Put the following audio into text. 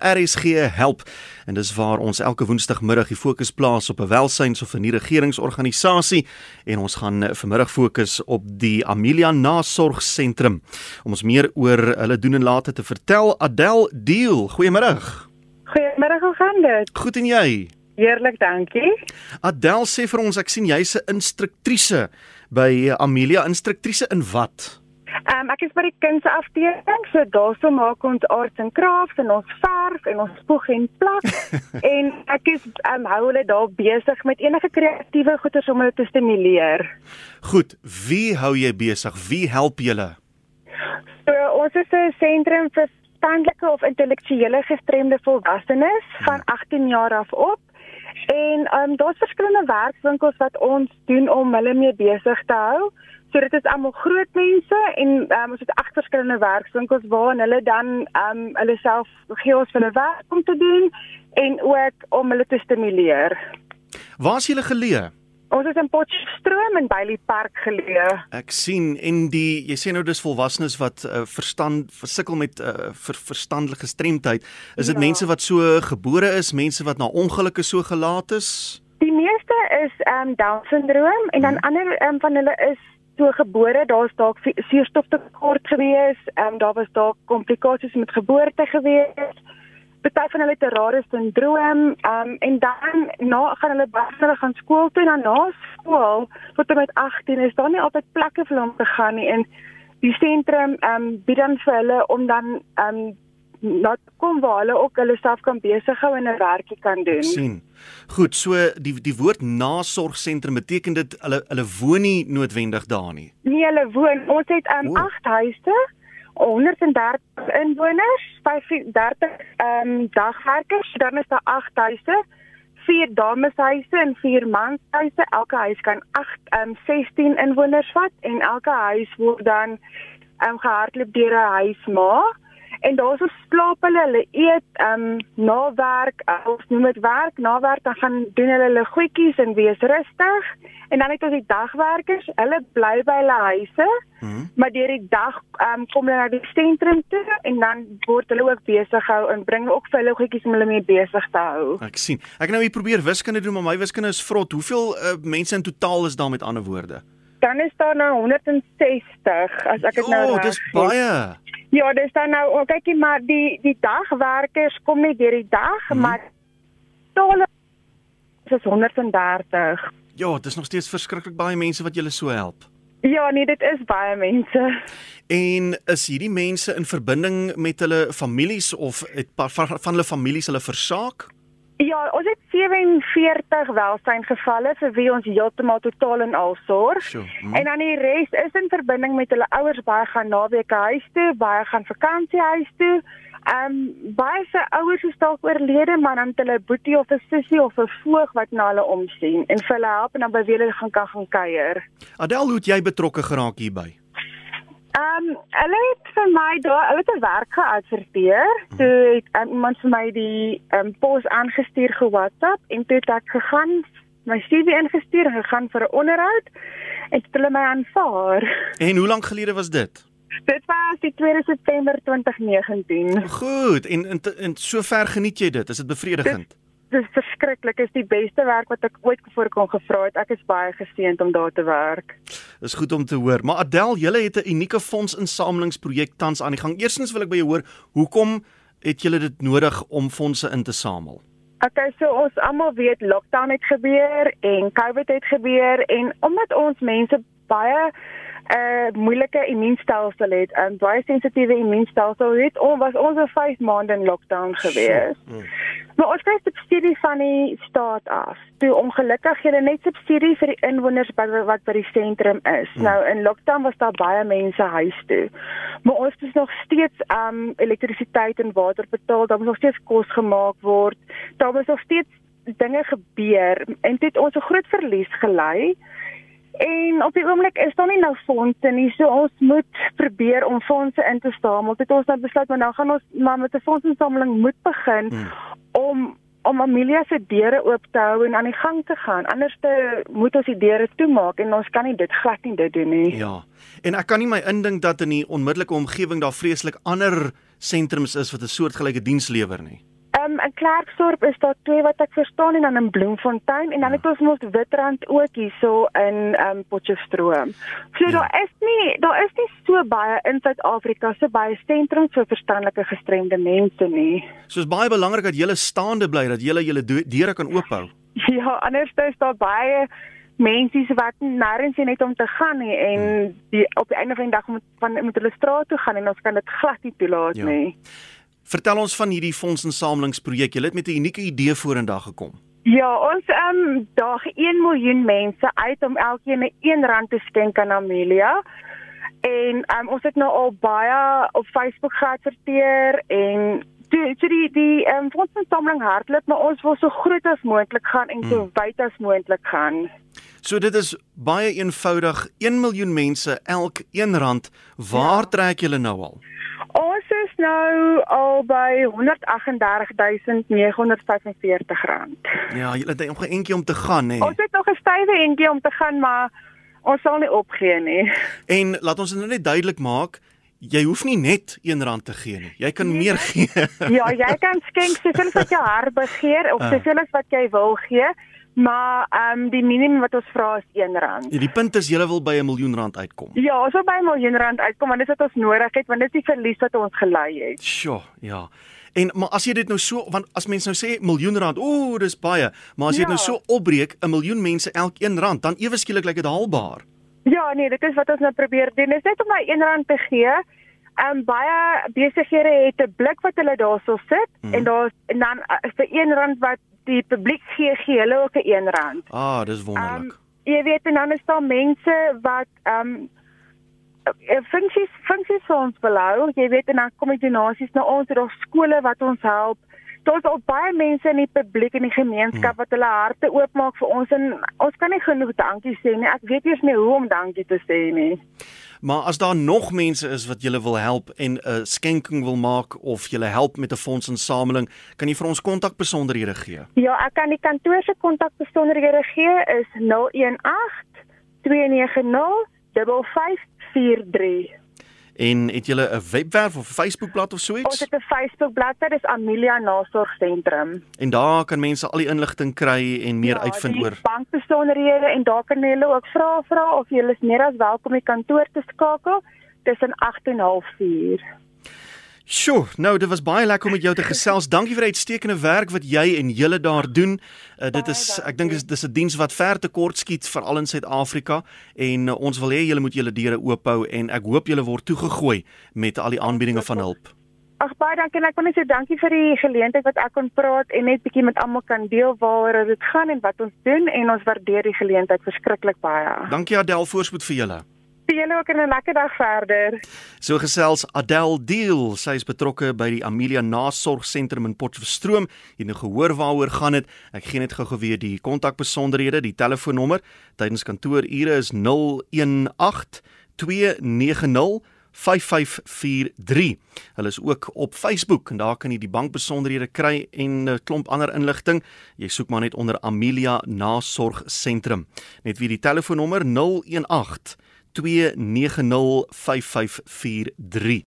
RSG help. En dis waar ons elke woensdagmiddag die fokus plaas op 'n welsyns of 'n nie regeringsorganisasie en ons gaan vanmiddag fokus op die Amelia Nasorgsentrum. Om ons meer oor hulle doen en late te vertel Adel Deel goeiemiddag. Goeiemiddag hoe gaan dit? Goed en jy? Heerlik dankie. Adel sê vir ons ek sien jy's 'n instruktrise by Amelia. Instruktrise in wat Um, ek is by die kindse afdeling, so daarso maak ons arts en crafts en ons verf en ons spoeg en plak. en ek is um, hou hulle daar besig met enige kreatiewe goeders om hulle te stimuleer. Goed, wie hou jy besig? Wie help julle? So ons is 'n sentrum vir standelike of intellektuele gestremde volwassenes van 18 jaar af op. En ehm um, daar's verskillende werkswinkels wat ons doen om hulle mee besig te hou. So dit is almal groot mense en um, ons het agt verskillende werkswinkels waar hulle dan ehm um, hulle self gee ons hulle werk om te doen en ook om hulle te stimuleer. Waar is julle geleë? Ons is in Potchefstroom in Bailey Park geleë. Ek sien en die jy sê nou dis volwassenes wat uh, verstand versukkel met uh, ver, verstandelike gestremdheid. Is dit ja. mense wat so gebore is, mense wat na ongelukke so gelaat is? Die meeste is ehm um, Down syndroom en dan hmm. ander um, van hulle is so gebore, daar's dalk suurstoftekort gewees, ehm um, daar was dalk komplikasies met geboorte gewees. Party van hulle het 'n rare sindroom, ehm um, en dan na gaan hulle baie gaan skool toe en dan na skool, tot met 18 is daar nie altyd plekke vir hom te gaan nie en die sentrum ehm um, bied dan vir hulle om dan ehm um, laat kom waar hulle ook hulle self kan besig hou en 'n werkie kan doen. sien. Goed, so die die woord nasorgsentrum beteken dit hulle hulle woon nie noodwendig daar nie. Nee, hulle woon. Ons het um, 8 huise, 130 inwoners, 35 ehm um, dagwerkers, dan is daar 8 huise, 4 dameshuise en 4 manshuise. Elke huis kan 8 ehm um, 16 inwoners vat en elke huis word dan um, gehardloop deur 'n huisma. En daar's ons slaap hulle, hulle eet ehm um, na werk, uh, ons noem dit werk, na werk dan gaan doen hulle hulle goedjies en wees rustig. En dan het ons die dagwerkers, hulle bly by hulle huise. Hmm. Maar deur die dag ehm um, kom hulle na die sentrum toe en dan word hulle ook besig gehou en bring ook vir hulle goedjies om hulle mee besig te hou. Ek sien. Ek nou hier probeer wiskunde doen, maar my wiskunde is vrot. Hoeveel uh, mense in totaal is daar met ander woorde? Dan is daar nou 160 as ek dit nou reg. Ja, dis baie. Ja, dis dan nou, oh, kykie maar die die dagwerkers kom net deur die dag, hmm. maar tolle is 130. Ja, dis nog steeds verskriklik baie mense wat julle so help. Ja, nee, dit is baie mense. En is hierdie mense in verbinding met hulle families of het van hulle families hulle versaak? Ja, ons het 47 welsyngevalle vir wie ons heeltemal totaal en al sorg. Sure. Mm. En dan die res is in verbinding met hulle ouers baie gaan naweke huis toe, baie gaan vakansie huis toe. Ehm um, baie se ouers is dalk oorlede, maar dan het hulle boetie of 'n sussie of 'n voog wat na hulle omsien en vir hulle help en dan by wie hulle gaan kan gaan kuier. Adel, hoe het jy betrokke geraak hierby? Ehm um, hulle het vir my daar, hulle het 'n werk geadverteer. Hmm. Toe het um, iemand vir my die ehm um, pos aangestuur ge WhatsApp en toe het ek gegaan my CV ingestuur en gegaan vir 'n onderhoud en het hulle my aanvaar. En hoe lank gelede was dit? Dit was die 2 September 2019. Goed, en in in sover geniet jy dit? Is dit bevredigend? Dit, dis verskriklik. Is die beste werk wat ek ooit voor kon gevra het. Ek is baie geseënd om daar te werk. Dis goed om te hoor. Maar Adel, julle het 'n unieke fondsinsamelingsprojek tans aan die gang. Eerstens wil ek by jou hoor, hoekom het julle dit nodig om fondse in te samel? Okay, so ons almal weet lockdown het gebeur en COVID het gebeur en omdat ons mense baie 'n uh, moeilike immuunstelsel het, 'n baie sensitiewe immuunstelsel het, ons was ons vir 5 maande in lockdown gewees. Mm. Maar ons kry subsidie van die staat af. Toe ongelukkig jy net subsidie vir die inwoners wat wat by die sentrum is. Mm. Nou in lockdown was daar baie mense huis toe. Maar ons het nog steeds um elektrisiteit en water betaal, daar moet nog steeds kos gemaak word. Daar was nog steeds dinge gebeur en dit ons 'n groot verlies gelei. En op die oomblik is daar nie nou fondse nie. So ons moet probeer om fondse in te samel. Dit ons nou besluit maar nou gaan ons maar met 'n fondsinsameling moet begin hmm. om om Amelia se deure oop te hou en aan die gang te gaan. Anderste moet ons die deure toemaak en ons kan nie dit glad nie dit doen nie. Ja. En ek kan nie my indink dat in die onmiddellike omgewing daar vreeslik ander sentrums is wat 'n soortgelyke diens lewer nie. Um in Klerksdorp is daar twee wat ek verstaan en dan in Bloemfontein en dan het ons mos Witrand ook hierso in um Potchefstroom. So ja. daar is nie daar is nie so baie in Suid-Afrika so baie sentrums vir verstandelike gestremde mense nie. So is baie belangrik dat jy staande bly dat jy julle deure kan oophou. Ja, anders is daar baie mense wat nêrens net om te gaan nie en hmm. die op die einde van die dag moet van met hulle straat toe gaan en ons kan dit glad nie toelaat ja. nie. Vertel ons van hierdie fondsinsamelingsprojek. Jy het met 'n unieke idee vorendag gekom. Ja, ons ehm um, daag 1 miljoen mense uit om elkeen 'n 1 rand te skenk aan Amelia. En ehm um, ons het nou al baie op Facebook geadverteer en toe so die die ehm um, fondsinsameling hardloop, maar ons wil so groot as moontlik gaan en so hmm. wyd as moontlik gaan. So dit is baie eenvoudig. 1 miljoen mense elk 1 rand. Waar ja. trek julle nou al? Nou al by 138945 rand. Ja, jy het nog 'n entjie om te gaan hè. Ons het nog 'n stywe entjie om te gaan, maar ons sal nie opgee nie. En laat ons dit net duidelik maak, jy hoef nie net 1 rand te gee nie. Jy kan nee, meer gee. ja, jy kan skenk soveel as wat jou hart begeer of ah. soveel as wat jy wil gee. Maar ehm um, die minimum wat ons vra is R1. Ja, die punt is jy wil by 'n miljoen rand uitkom. Ja, ons wil by 'n miljoen rand uitkom want dit is wat ons nodig het want dit is die verlies wat ons gelei het. Sjoe, ja. En maar as jy dit nou so want as mense nou sê miljoen rand, ooh, dis baie, maar as jy ja. dit nou so opbreek, 'n miljoen mense elk 1 rand, dan ewe skielik lyk dit haalbaar. Ja, nee, dit is wat ons nou probeer doen. Dit is net om my 1 rand te gee. Ehm um, baie besighede het 'n blik wat hulle daarso sit mm. en daar en dan uh, vir 1 rand wat die publiek gee gee hulle ook 'n R1. Ah, dis wonderlik. Um, jy weet en dan is daar mense wat ehm um, funksies funksies vir ons belou. Jy weet en dan kom die donasies na ons, daar skole wat ons help. Daar's al baie mense in die publiek en die gemeenskap hmm. wat hulle harte oopmaak vir ons en ons kan nie genoeg dankie sê nie. Ek weet eers nie hoe om dankie te sê nie. Maar as daar nog mense is wat julle wil help en 'n skenking wil maak of julle help met 'n fondsinsameling, kan jy vir ons kontakbesonderhede gee? Ja, ek kan die kantoor se kontakbesonderhede gee is 018 290 5543. En het julle 'n webwerf of Facebookblad of so iets? Ons het 'n Facebookblad, dit is Amelia Nasorgsentrum. En daar kan mense al die inligting kry en meer ja, uitvind oor bankbesonderhede en daar kan hulle ook vra vra of jy is meer as welkom om die kantoor te skakel tussen 8 en 04:30. Sjoe, nou dit was baie lekker om met jou te gesels. Dankie vir die uitstekende werk wat jy en julle daar doen. Uh, dit is ek dink dis dis 'n diens wat ver te kort skiet veral in Suid-Afrika en uh, ons wil hê julle moet julle deure oophou en ek hoop julle word toegegooi met al die aanbiedinge van hulp. Ag baie dankie en ek wil net sê dankie vir die geleentheid wat ek kon praat en net bietjie met almal kan deel waaroor dit gaan en wat ons doen en ons waardeer die geleentheid verskriklik baie. Dankie Adel, voorspoed vir julle julle ook 'n lekker dag verder. So gesels Adel Deel, sy is betrokke by die Amelia Nasorgsentrum in Potchefstroom. Jy nou gehoor waaroor gaan dit. Ek gee net gou-gou weer die kontakbesonderhede, die telefoonnommer tydens kantoorure is 018 290 5543. Hulle is ook op Facebook en daar kan jy die bankbesonderhede kry en 'n klomp ander inligting. Jy soek maar net onder Amelia Nasorgsentrum. Net weer die telefoonnommer 018 0891105543